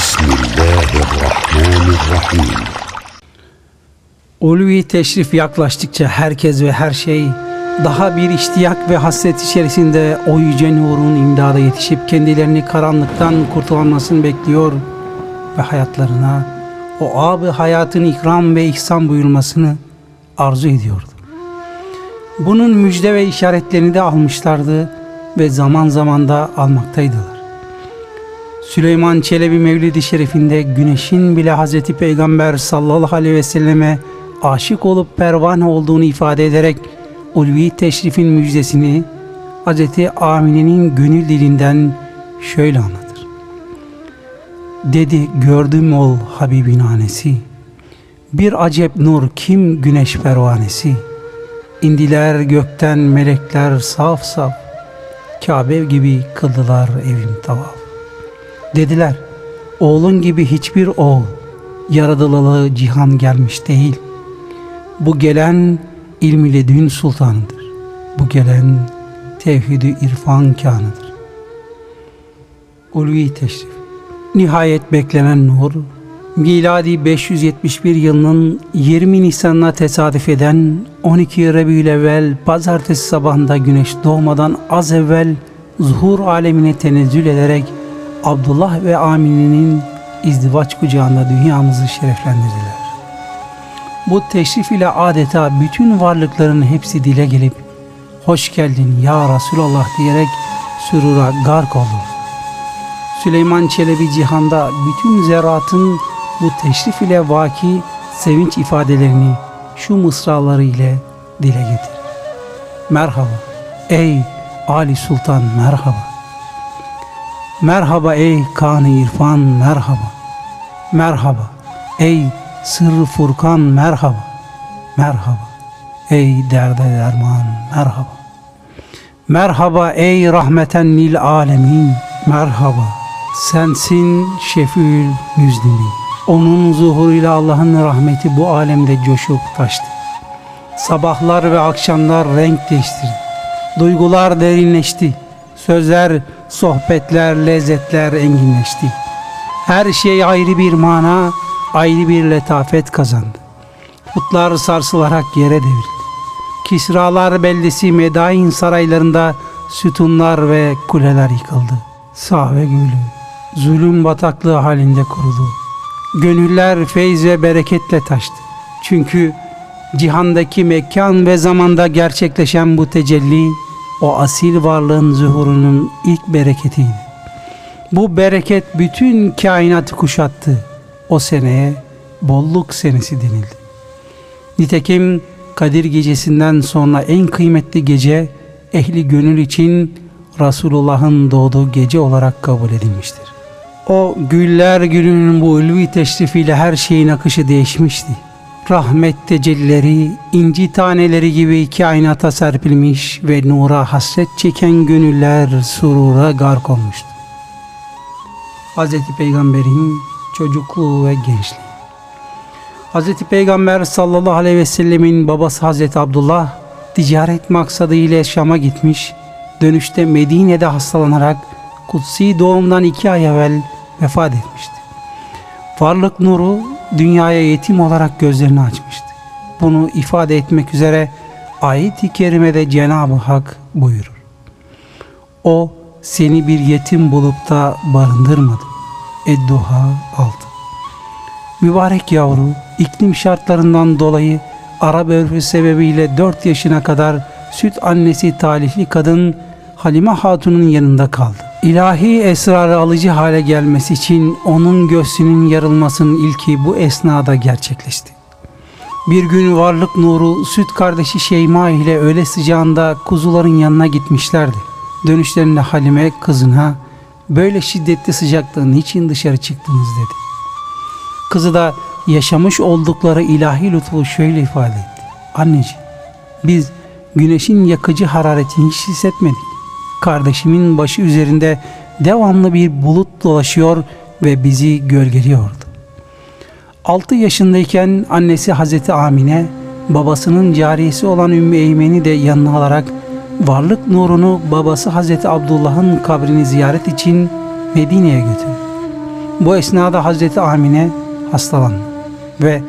Bismillahirrahmanirrahim. Ulvi teşrif yaklaştıkça herkes ve her şey daha bir iştiyak ve hasret içerisinde o yüce nurun imdada yetişip kendilerini karanlıktan kurtulmasını bekliyor ve hayatlarına o abi hayatın ikram ve ihsan buyurmasını arzu ediyordu. Bunun müjde ve işaretlerini de almışlardı ve zaman zaman da almaktaydılar. Süleyman Çelebi Mevlidi Şerifinde güneşin bile Hazreti Peygamber sallallahu aleyhi ve selleme aşık olup pervane olduğunu ifade ederek ulvi teşrifin müjdesini Hazreti Amine'nin gönül dilinden şöyle anlatır. Dedi gördüm ol Habibin anesi, bir acep nur kim güneş pervanesi, indiler gökten melekler saf saf, Kabe gibi kıldılar evim tavaf. Dediler, oğlun gibi hiçbir oğul, yaradılalı cihan gelmiş değil. Bu gelen ilmiyle dün sultanıdır. Bu gelen tevhidi irfan kanıdır. Ulvi teşrif. Nihayet beklenen nur, miladi 571 yılının 20 Nisan'ına tesadüf eden 12 Rebiülevvel pazartesi sabahında güneş doğmadan az evvel zuhur alemine tenezzül ederek Abdullah ve Amine'nin izdivaç kucağında dünyamızı şereflendirdiler. Bu teşrif ile adeta bütün varlıkların hepsi dile gelip hoş geldin ya Resulallah diyerek sürura gark oldu. Süleyman Çelebi cihanda bütün zeratın bu teşrif ile vaki sevinç ifadelerini şu mısraları ile dile getir. Merhaba ey Ali Sultan merhaba. Merhaba ey kan İrfan merhaba. Merhaba ey Sırrı Furkan merhaba. Merhaba ey derde derman merhaba. Merhaba ey rahmeten lil alemin merhaba. Sensin şefiül müznimin. Onun zuhuruyla Allah'ın rahmeti bu alemde coşup taştı. Sabahlar ve akşamlar renk değiştirdi. Duygular derinleşti. Sözler, sohbetler, lezzetler enginleşti. Her şey ayrı bir mana, ayrı bir letafet kazandı. Putlar sarsılarak yere devrildi. Kisralar beldesi Medain saraylarında sütunlar ve kuleler yıkıldı. Sağ ve gülü, zulüm bataklığı halinde kurudu. Gönüller feyz ve bereketle taştı. Çünkü cihandaki mekan ve zamanda gerçekleşen bu tecelli o asil varlığın zuhurunun ilk bereketiydi. Bu bereket bütün kainatı kuşattı. O seneye bolluk senesi denildi. Nitekim Kadir gecesinden sonra en kıymetli gece ehli gönül için Resulullah'ın doğduğu gece olarak kabul edilmiştir. O güller gününün bu ulvi teşrifiyle her şeyin akışı değişmişti. Rahmet tecellileri, inci taneleri gibi kainata serpilmiş ve nura hasret çeken gönüller surura gark olmuştu. Hz. Peygamber'in çocukluğu ve gençliği. Hz. Peygamber sallallahu aleyhi ve sellemin babası Hz. Abdullah ticaret maksadı ile Şam'a gitmiş, dönüşte Medine'de hastalanarak kutsi doğumdan iki ay evvel vefat etmişti. Varlık nuru dünyaya yetim olarak gözlerini açmıştı. Bunu ifade etmek üzere ayet-i kerimede Cenab-ı Hak buyurur. O seni bir yetim bulup da barındırmadı. Edduha 6 Mübarek yavru iklim şartlarından dolayı Arap örfü sebebiyle 4 yaşına kadar süt annesi talihli kadın Halime Hatun'un yanında kaldı. İlahi esrarı alıcı hale gelmesi için onun göğsünün yarılmasının ilki bu esnada gerçekleşti. Bir gün varlık nuru süt kardeşi Şeyma ile öğle sıcağında kuzuların yanına gitmişlerdi. Dönüşlerinde Halime kızına böyle şiddetli sıcakta niçin dışarı çıktınız dedi. Kızı da yaşamış oldukları ilahi lütfu şöyle ifade etti. Anneciğim biz güneşin yakıcı hararetini hiç hissetmedik. Kardeşimin başı üzerinde devamlı bir bulut dolaşıyor ve bizi gölgeliyordu. 6 yaşındayken annesi Hazreti Amine babasının cariyesi olan Ümmü Eymen'i de yanına alarak varlık nurunu babası Hazreti Abdullah'ın kabrini ziyaret için Medine'ye götürdü. Bu esnada Hazreti Amine hastalandı ve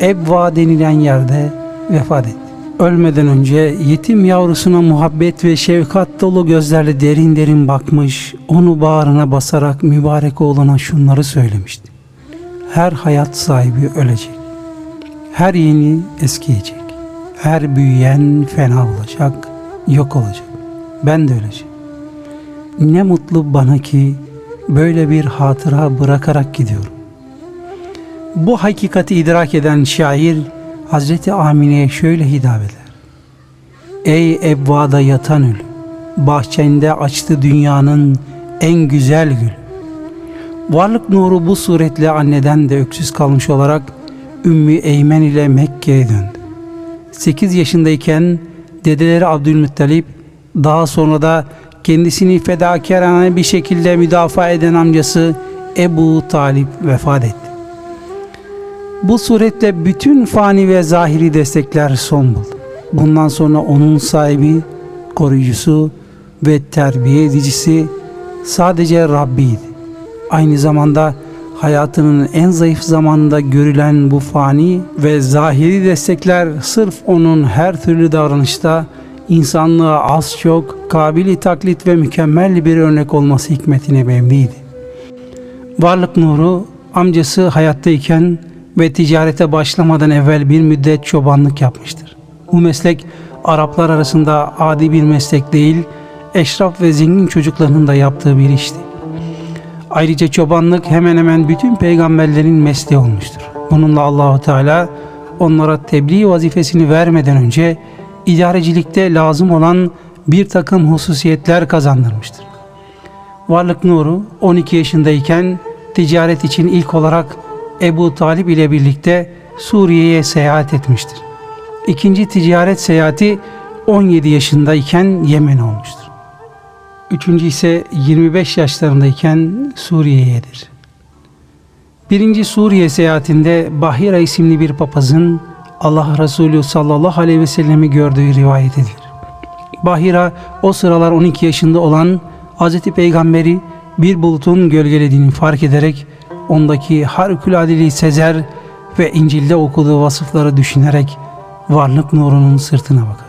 Ebva denilen yerde vefat etti. Ölmeden önce yetim yavrusuna muhabbet ve şefkat dolu gözlerle derin derin bakmış, onu bağrına basarak mübarek oğluna şunları söylemişti. Her hayat sahibi ölecek. Her yeni eskiyecek. Her büyüyen fena olacak, yok olacak. Ben de öleceğim. Ne mutlu bana ki böyle bir hatıra bırakarak gidiyorum. Bu hakikati idrak eden şair Hazreti Amine'ye şöyle hitap eder. Ey ebvada yatan ül, bahçende açtı dünyanın en güzel gül. Varlık nuru bu suretle anneden de öksüz kalmış olarak Ümmü Eymen ile Mekke'ye döndü. 8 yaşındayken dedeleri Abdülmuttalip daha sonra da kendisini fedakarane bir şekilde müdafaa eden amcası Ebu Talip vefat etti. Bu suretle bütün fani ve zahiri destekler son buldu. Bundan sonra onun sahibi, koruyucusu ve terbiye edicisi sadece Rabbiydi. Aynı zamanda hayatının en zayıf zamanında görülen bu fani ve zahiri destekler sırf onun her türlü davranışta insanlığa az çok kabili taklit ve mükemmel bir örnek olması hikmetine memniydi. Varlık nuru amcası hayattayken ve ticarete başlamadan evvel bir müddet çobanlık yapmıştır. Bu meslek Araplar arasında adi bir meslek değil, eşraf ve zengin çocuklarının da yaptığı bir işti. Ayrıca çobanlık hemen hemen bütün peygamberlerin mesleği olmuştur. Bununla Allahu Teala onlara tebliğ vazifesini vermeden önce idarecilikte lazım olan bir takım hususiyetler kazandırmıştır. Varlık Nuru 12 yaşındayken ticaret için ilk olarak Ebu Talip ile birlikte Suriye'ye seyahat etmiştir. İkinci ticaret seyahati 17 yaşındayken Yemen olmuştur. Üçüncü ise 25 yaşlarındayken Suriye'yedir. Birinci Suriye seyahatinde Bahira isimli bir papazın Allah Resulü sallallahu aleyhi ve sellemi gördüğü rivayet edilir. Bahira o sıralar 12 yaşında olan Hz. Peygamberi bir bulutun gölgelediğini fark ederek ondaki harikuladeliği sezer ve İncil'de okuduğu vasıfları düşünerek varlık nurunun sırtına bakar.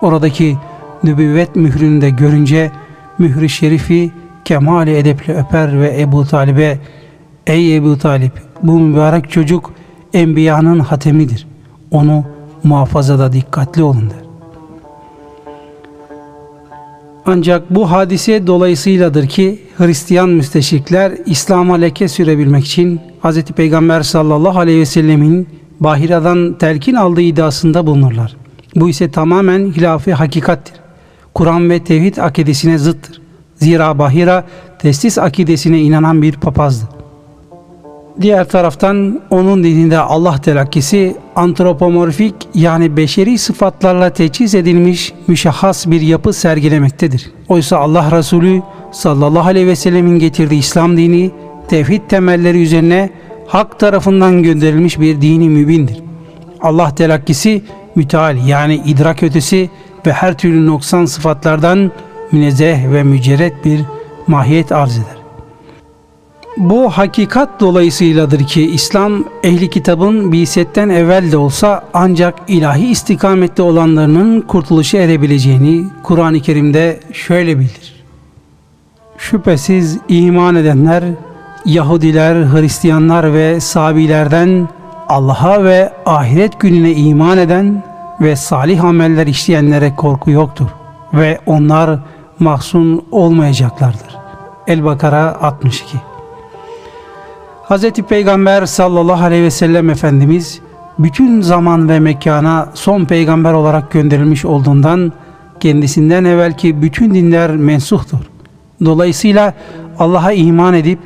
Oradaki nübüvvet mührünü de görünce mührü şerifi kemali edeple öper ve Ebu Talib'e Ey Ebu Talip bu mübarek çocuk enbiyanın hatemidir. Onu muhafazada dikkatli olun der. Ancak bu hadise dolayısıyladır ki Hristiyan müsteşrikler İslam'a leke sürebilmek için Hz. Peygamber sallallahu aleyhi ve sellemin Bahira'dan telkin aldığı iddiasında bulunurlar. Bu ise tamamen hilafi hakikattir. Kur'an ve tevhid akidesine zıttır. Zira Bahira testis akidesine inanan bir papazdı. Diğer taraftan onun dininde Allah telakkisi antropomorfik yani beşeri sıfatlarla teçhiz edilmiş müşahhas bir yapı sergilemektedir. Oysa Allah Resulü sallallahu aleyhi ve sellemin getirdiği İslam dini tevhid temelleri üzerine hak tarafından gönderilmiş bir dini mübindir. Allah telakkisi müteal yani idrak ötesi ve her türlü noksan sıfatlardan münezzeh ve mücerret bir mahiyet arz eder. Bu hakikat dolayısıyladır ki İslam ehli kitabın bisetten evvel de olsa ancak ilahi istikamette olanlarının kurtuluşu edebileceğini Kur'an-ı Kerim'de şöyle bildir. Şüphesiz iman edenler Yahudiler, Hristiyanlar ve Sabilerden Allah'a ve ahiret gününe iman eden ve salih ameller işleyenlere korku yoktur ve onlar mahzun olmayacaklardır. El-Bakara 62 Hz. Peygamber sallallahu aleyhi ve sellem Efendimiz bütün zaman ve mekana son peygamber olarak gönderilmiş olduğundan kendisinden evvelki bütün dinler mensuhtur. Dolayısıyla Allah'a iman edip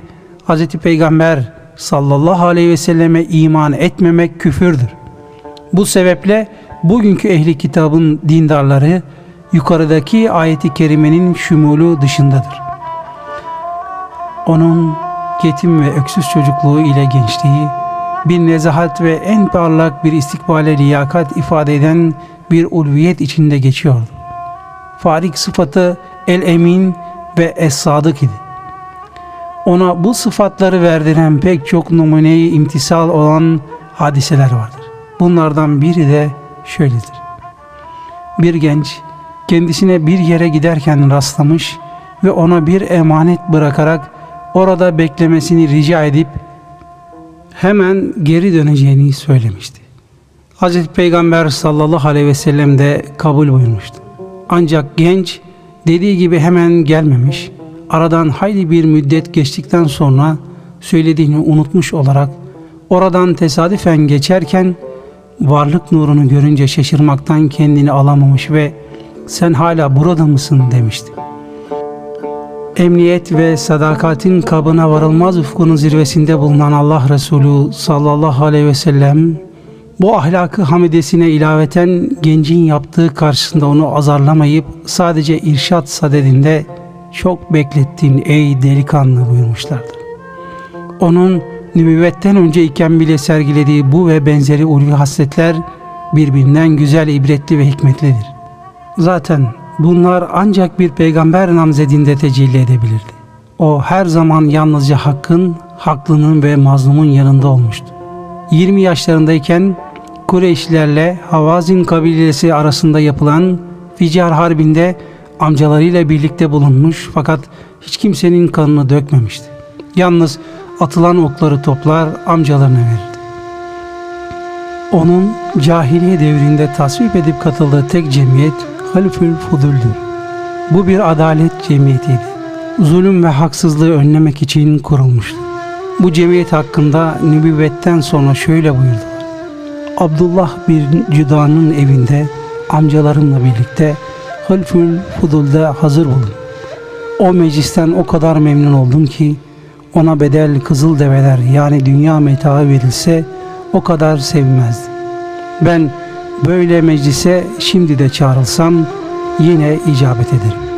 Hz. Peygamber sallallahu aleyhi ve selleme iman etmemek küfürdür. Bu sebeple bugünkü ehli kitabın dindarları yukarıdaki ayeti kerimenin şumulu dışındadır. Onun yetim ve öksüz çocukluğu ile gençliği, bir nezahat ve en parlak bir istikbale liyakat ifade eden bir ulviyet içinde geçiyordu. Farik sıfatı el-emin ve es-sadık idi. ona bu sıfatları verdiren pek çok numuneyi imtisal olan hadiseler vardır. Bunlardan biri de şöyledir. Bir genç kendisine bir yere giderken rastlamış ve ona bir emanet bırakarak orada beklemesini rica edip hemen geri döneceğini söylemişti. Hz. Peygamber sallallahu aleyhi ve sellem de kabul buyurmuştu. Ancak genç dediği gibi hemen gelmemiş, aradan hayli bir müddet geçtikten sonra söylediğini unutmuş olarak oradan tesadüfen geçerken varlık nurunu görünce şaşırmaktan kendini alamamış ve sen hala burada mısın demişti. Emniyet ve sadakatin kabına varılmaz ufkunun zirvesinde bulunan Allah Resulü sallallahu aleyhi ve sellem bu ahlakı hamidesine ilaveten gencin yaptığı karşısında onu azarlamayıp sadece irşat sadedinde çok beklettiğin ey delikanlı buyurmuşlardır. Onun nübüvvetten önce iken bile sergilediği bu ve benzeri ulvi hasletler birbirinden güzel, ibretli ve hikmetlidir. Zaten bunlar ancak bir peygamber namzedinde tecelli edebilirdi. O her zaman yalnızca hakkın, haklının ve mazlumun yanında olmuştu. 20 yaşlarındayken Kureyşlilerle Havazin kabilesi arasında yapılan Ficar Harbi'nde amcalarıyla birlikte bulunmuş fakat hiç kimsenin kanını dökmemişti. Yalnız atılan okları toplar amcalarına verirdi. Onun cahiliye devrinde tasvip edip katıldığı tek cemiyet Halifül Fudul'dür. Bu bir adalet cemiyetiydi. Zulüm ve haksızlığı önlemek için kurulmuştu. Bu cemiyet hakkında nübüvvetten sonra şöyle buyurdular. Abdullah bir cüdanın evinde amcalarımla birlikte Halifül Fudul'da hazır bulun. O meclisten o kadar memnun oldum ki ona bedel kızıl develer yani dünya metaı verilse o kadar sevmezdi. Ben böyle meclise şimdi de çağrılsam yine icabet ederim.